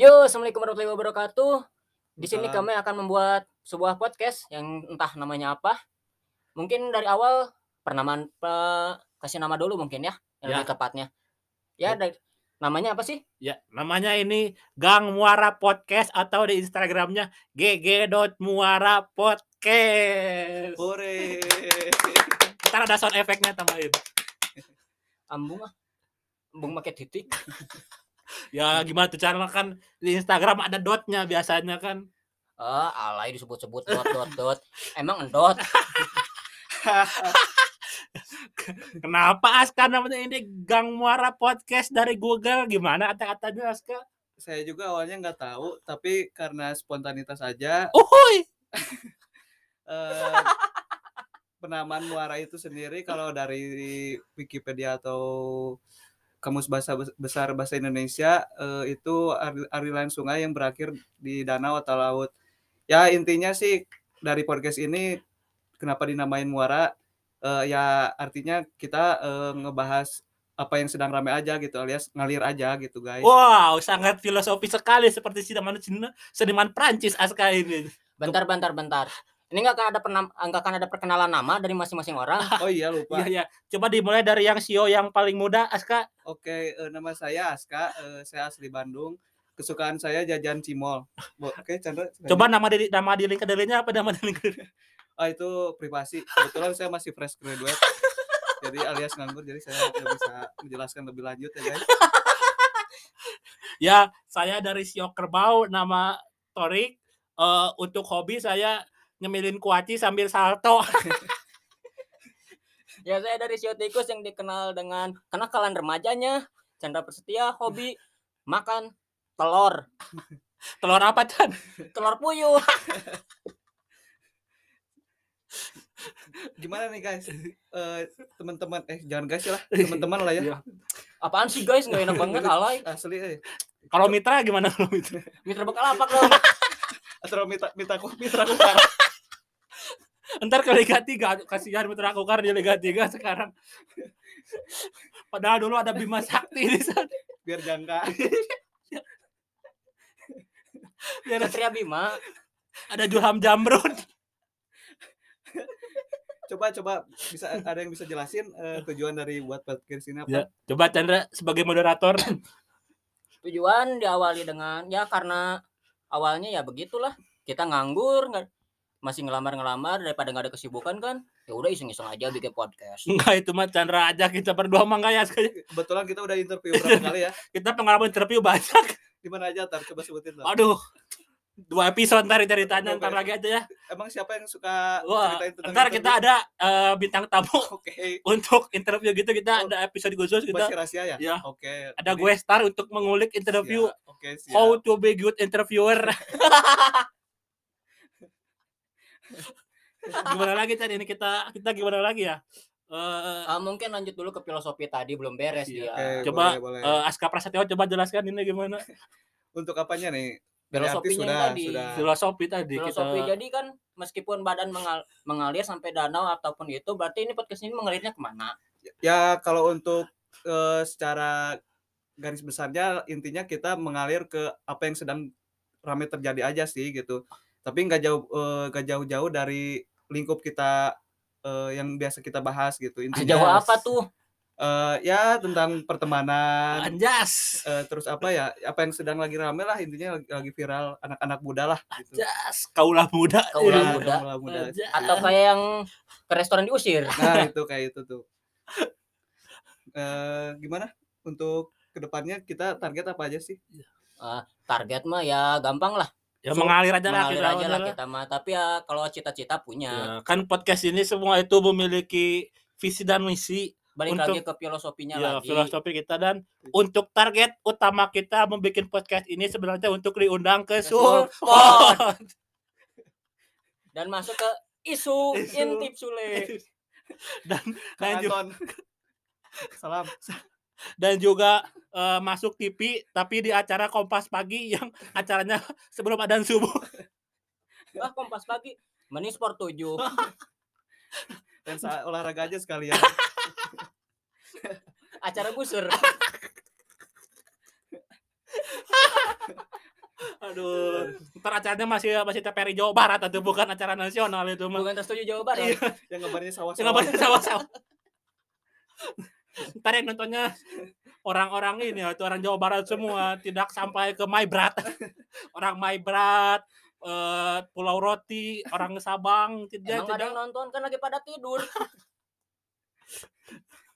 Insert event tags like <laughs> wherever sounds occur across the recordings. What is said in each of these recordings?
Yo, assalamualaikum warahmatullahi wabarakatuh. Di sini kami akan membuat sebuah podcast yang entah namanya apa. Mungkin dari awal pernamaan pe- kasih nama dulu mungkin ya, yang Ya. lebih tepatnya. Ya, dari, namanya apa sih? Ya, namanya ini Gang Muara Podcast atau di Instagramnya gg.muara podcast. Oh. Hore. <laughs> Ntar ada sound efeknya tambahin. Ambung ah. Ambung pakai titik. <laughs> Ya gimana tuh cara kan di Instagram ada dotnya biasanya kan. Ah, alay disebut-sebut dot dot dot. Emang endot. <laughs> Kenapa Aska namanya ini Gang Muara Podcast dari Google? Gimana kata-katanya Aska? Saya juga awalnya nggak tahu, tapi karena spontanitas aja Uhuy. <laughs> eh, penamaan muara itu sendiri kalau dari Wikipedia atau Kamus Bahasa Bes- Besar Bahasa Indonesia eh, itu aliran sungai yang berakhir di danau atau laut. Ya intinya sih dari podcast ini kenapa dinamain muara eh, ya artinya kita eh, ngebahas apa yang sedang ramai aja gitu alias ngalir aja gitu guys. Wow, sangat filosofi sekali seperti seniman seniman Prancis Aska ini. Bentar, bentar, bentar. Ini nggak akan ada penam, nggak akan ada perkenalan nama dari masing-masing orang. <laughs> Oh iya lupa. Iya, iya. Coba dimulai dari yang Sio yang paling muda, Aska. Oke, eh, nama saya Aska, eh, saya asli Bandung. Kesukaan saya jajan cimol. Oke, Chandra. Coba nama di nama di link kedelainya apa nama di link? <laughs> Ah itu privasi. Kebetulan saya masih fresh graduate. jadi alias nganggur, jadi saya nggak bisa menjelaskan lebih lanjut ya guys. <laughs> Ya, saya dari Sio Kerbau, nama Torik. Eh, untuk hobi saya nyemilin kuaci sambil salto. <laughs> Ya, saya dari Sio Tikus yang dikenal dengan kenakalan remajanya. Chandra Persetia, hobi makan telur. <laughs> Telur apa, Chan? Telur puyuh. <laughs> Gimana nih guys? Eh, teman-teman eh jangan guys lah, teman-teman lah ya. Iya. Apaan sih guys? Nggak enak banget alay. Asli eh. Kalau mitra gimana kalau mitra? Mitra Bukalapak dong. Atau minta minta aku mitra sekarang. Ntar ke Liga 3, kasihan mitra aku karena di Liga 3 sekarang. Padahal dulu ada Bima Sakti di sana. biar jangka. Biar Satria Bima. ada Julham Jamrun. Coba coba bisa ada yang bisa jelasin eh, tujuan dari buat podcast ini apa? Ya, coba Chandra sebagai moderator. Tujuan diawali dengan ya karena awalnya ya begitulah. Kita nganggur, nggak masih ngelamar-ngelamar daripada nggak ada kesibukan kan. Ya udah iseng-iseng aja bikin podcast. Enggak itu mah Chandra aja kita berdua mah enggak ya. Kebetulan kita udah interview berapa <laughs> kali ya? Kita pengalaman interview banyak. Di mana aja tar coba sebutin dong. Aduh. Dua episode ntar ceritanya ntar lagi aja ya. Emang siapa yang suka Wah, ceritain tentang ntar kita ada eh, bintang tamu <laughs> Oke. untuk interview gitu kita Oh, ada episode khusus kita Masih rahasia ya? Ya. Oke. ada Jadi- gue star untuk mengulik interview Siap. Oke, siap. how to be good interviewer. <laughs> gimana lagi tadi ini kita kita gimana lagi ya? Eh, Ah, mungkin lanjut dulu ke filosofi tadi belum beres Iya. dia. Oke, coba boleh, boleh. eh, Aska Prasetyo coba jelaskan ini gimana <laughs> Untuk apanya nih? Filosofinya sudah, tadi. sudah. filosofi tadi Filosofi kita jadi kan meskipun badan mengal- mengalir sampai danau ataupun itu berarti ini podcast ini mengalirnya ke mana? Ya kalau untuk eh, secara garis besarnya intinya kita mengalir ke apa yang sedang ramai terjadi aja sih gitu. Tapi nggak jauh eh, nggak jauh-jauh dari lingkup kita eh, yang biasa kita bahas gitu. Intinya Sejauh apa tuh? eh, ya tentang pertemanan, anjas eh, terus apa ya apa yang sedang lagi rame lah intinya lagi, lagi viral anak-anak muda lah gitu. anjas kaulah muda Kaulah Ya, muda. kaulah muda. Anjas. Atau kayak yang ke restoran diusir? Nah itu kayak itu tuh. Eh, gimana untuk ke depannya kita target apa aja sih? Target mah ya gampang lah. Ya So, mengalir aja lah Mengalir kita, aja lah kita mah. Tapi ya kalau cita-cita punya. Ya, kan podcast ini semua itu memiliki visi dan misi Balik Untuk- lagi ke filosofinya ya lagi. filosofi kita dan untuk target utama kita membuat podcast ini sebenarnya untuk diundang ke Sul- Sulpot. <laughs> <laughs> Dan masuk ke isu, Isu. intip Sule. <laughs> dan Anton. Salam. Dan juga eh, masuk TV tapi di acara Kompas pagi <laughs> yang acaranya sebelum adzan subuh. Ah, kompas pagi. Mending sport 7. <laughs> Dan olahraga aja sekalian. <laughs> Acara busur. Aduh, ntar acaranya masih masih TPRI Jawa Barat atau bukan acara nasional itu mah. Bukan tersetuju Jawa Barat. Iya. Yang gambarnya sawah Nggak banyak sawah-sawah. Ntar yang nontonnya orang-orang ini atau orang Jawa Barat semua tidak sampai ke Maibrat. <laughs> Orang Maibrat, eh, Pulau Roti, orang Sabang, tidak Emang ada tidak. yang nonton kan lagi pada tidur. <laughs>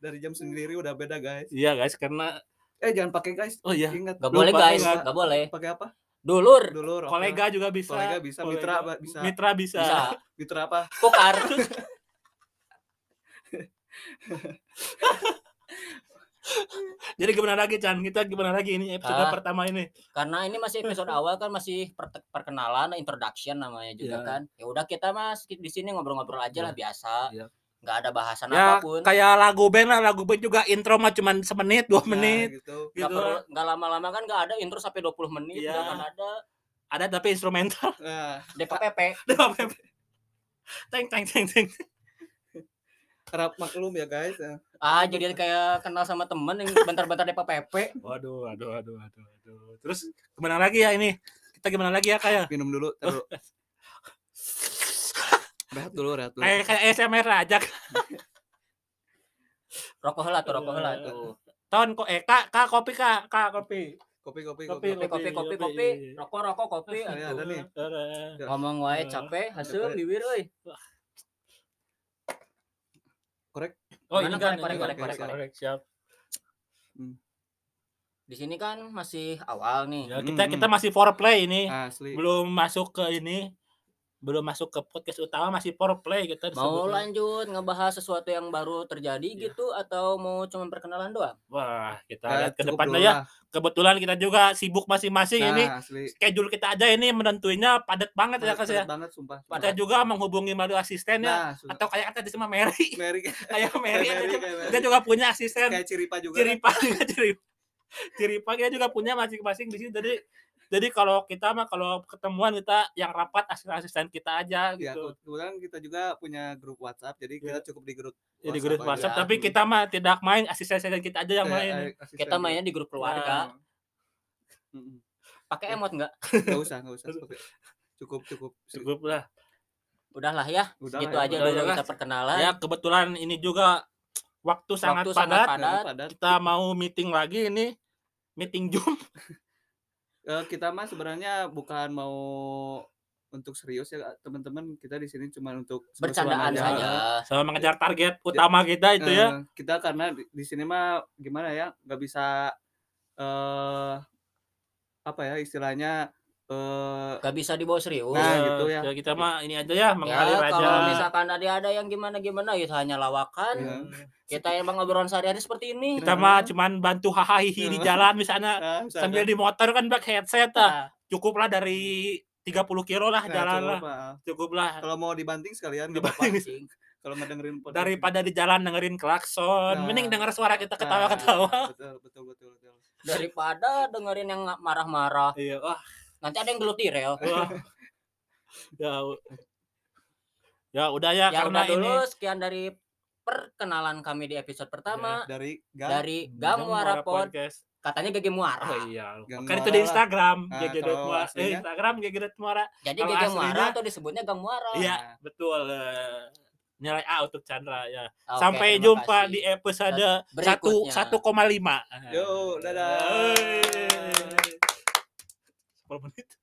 dari jam sendiri udah beda guys. Iya guys, karena Eh jangan pakai guys. oh iya, Ingat. Gak Lupa, boleh guys, ingat. gak boleh. Pakai apa? Dulur Dulur. kolega juga bisa. Kolega bisa, mitra apa- bisa. Mitra bisa. bisa. Mitra apa? Kokar. <laughs> Jadi gimana lagi Chan? Kita gimana lagi ini episode Ah. pertama ini? Karena ini masih episode <laughs> awal kan masih per- perkenalan, introduction namanya juga Iya. kan. Ya udah kita Mas di sini ngobrol-ngobrol aja lah biasa. Iya. Nggak ada bahasan Ya apa pun. kayak lagu band lah, lagu band juga intro mah cuma semenit, dua Nah, menit gitu. Nggak gitu. nggak lama-lama kan nggak ada intro sampai 20 menit Iya. nggak akan ada Ada tapi instrumental. Nah, DPPP. <laughs> teng teng teng teng. Harap maklum ya guys. Ya. Ah jadi kayak kenal sama temen yang bentar-bentar DPPP. Waduh, aduh, aduh, aduh, aduh. Terus gimana lagi ya ini? Kita gimana lagi ya kayak Minum dulu, <laughs> taruh. rehat dulu, rehat dulu. kayak kayak ASMR aja. Rokok lah tuh, rokok lah tuh. Tahun kok eh kak kak kopi kak kak kopi. Kopi, kopi, Kopi, kopi. Kopi, kopi, kopi, kopi. kopi. Rokok, rokok, kopi. Ada, ada nih. Ngomong wae capek, hasil bibir euy. Oh Mana ini kan korek, korek, korek, korek, korek, siap. Di sini kan masih awal nih. Ya, kita Hmm, kita masih foreplay ini. Asli. Belum masuk ke ini. Belum masuk ke podcast utama masih foreplay kita Mau lanjut ngebahas sesuatu yang baru terjadi Iya. gitu atau mau cuma perkenalan doang? Wah, kita Ya, lihat ke depannya ya. Kebetulan kita juga sibuk masing-masing ini. Nah, asli. Schedule kita aja ini menentuinya padat banget ya Padat Kas ya. banget sumpah. Kita juga menghubungi melalui asisten ya. Nah. Atau kayak kata sama Mary. <laughs> <laughs> Mary kayak Mary, Mary, juga- kayak Mary. kita juga punya asisten. kayak Ciripa juga. Ciripa <laughs> juga Ciripa. Ciripa kita juga punya masing-masing di sini. Jadi jadi kalau kita mah kalau ketemuan kita yang rapat asisten-asisten kita aja Ya, gitu. kebetulan kita juga punya grup WhatsApp, jadi kita cukup di grup Jadi grup aja. WhatsApp, aja. tapi kita mah tidak main asisten-asisten kita aja yang Kayak, main. eh, asisten Kita mainnya di grup keluarga. Mm-mm. Pakai emot nggak? Nggak usah, nggak usah. <laughs> Cukup, cukup. Cukup lah. Udahlah ya. Udah Gitu lah, aja udah, dulu kita perkenalan. Ya kebetulan ini juga waktu sangat Waktu padat. padat. Kita mau meeting lagi ini. Meeting Zoom. <laughs> Eh, kita mah sebenarnya bukan mau untuk serius ya teman-teman kita di sini cuma untuk Bercandaan aja. saja. Sama mengejar target utama kita itu ya. Eh, kita karena di, sini mah gimana ya nggak bisa eh apa ya istilahnya eh Gak bisa dibawa serius. Nah, gitu ya. Kita mah ini aja ya ya, mengalir aja. kalau misalkan ada ada yang gimana gimana itu hanya lawakan. Iya. Kita yang ngobrolan sehari-hari seperti ini. Kita mah cuman bantu hahaha di jalan misalnya nah, misalkan, sambil di motor kan pakai headset ah. Nah, Cukuplah dari 30 kilo lah nah, jalan coba, lah. Pak. Cukuplah. kalau mau dibanting sekalian Dibanting. kalau mau dengerin podcast Daripada di jalan dengerin klakson, Nah. mending denger suara kita Nah, ketawa-ketawa. betul betul betul betul daripada dengerin yang marah-marah. Iya, wah, Nanti ada yang gelutir ya. wah. ya, ya udah ya, Ya karena udah dulu ini sekian dari perkenalan kami di episode pertama dari gang dari Gang Muara Pod. Podcast. Katanya Gege Muara. Oh iya, kan itu di. Instagram, Nah, kalau Muara. Eh? Instagram GG Muara. Jadi Kalau Gege Muara atau disebutnya Gang Muara. Iya, Nah. betul. eh, Nilai A untuk Chandra ya. Oke, Sampai jumpa kasih. di episode satu Berikutnya. satu koma lima. Yo, dadah. Hey. 10 menit.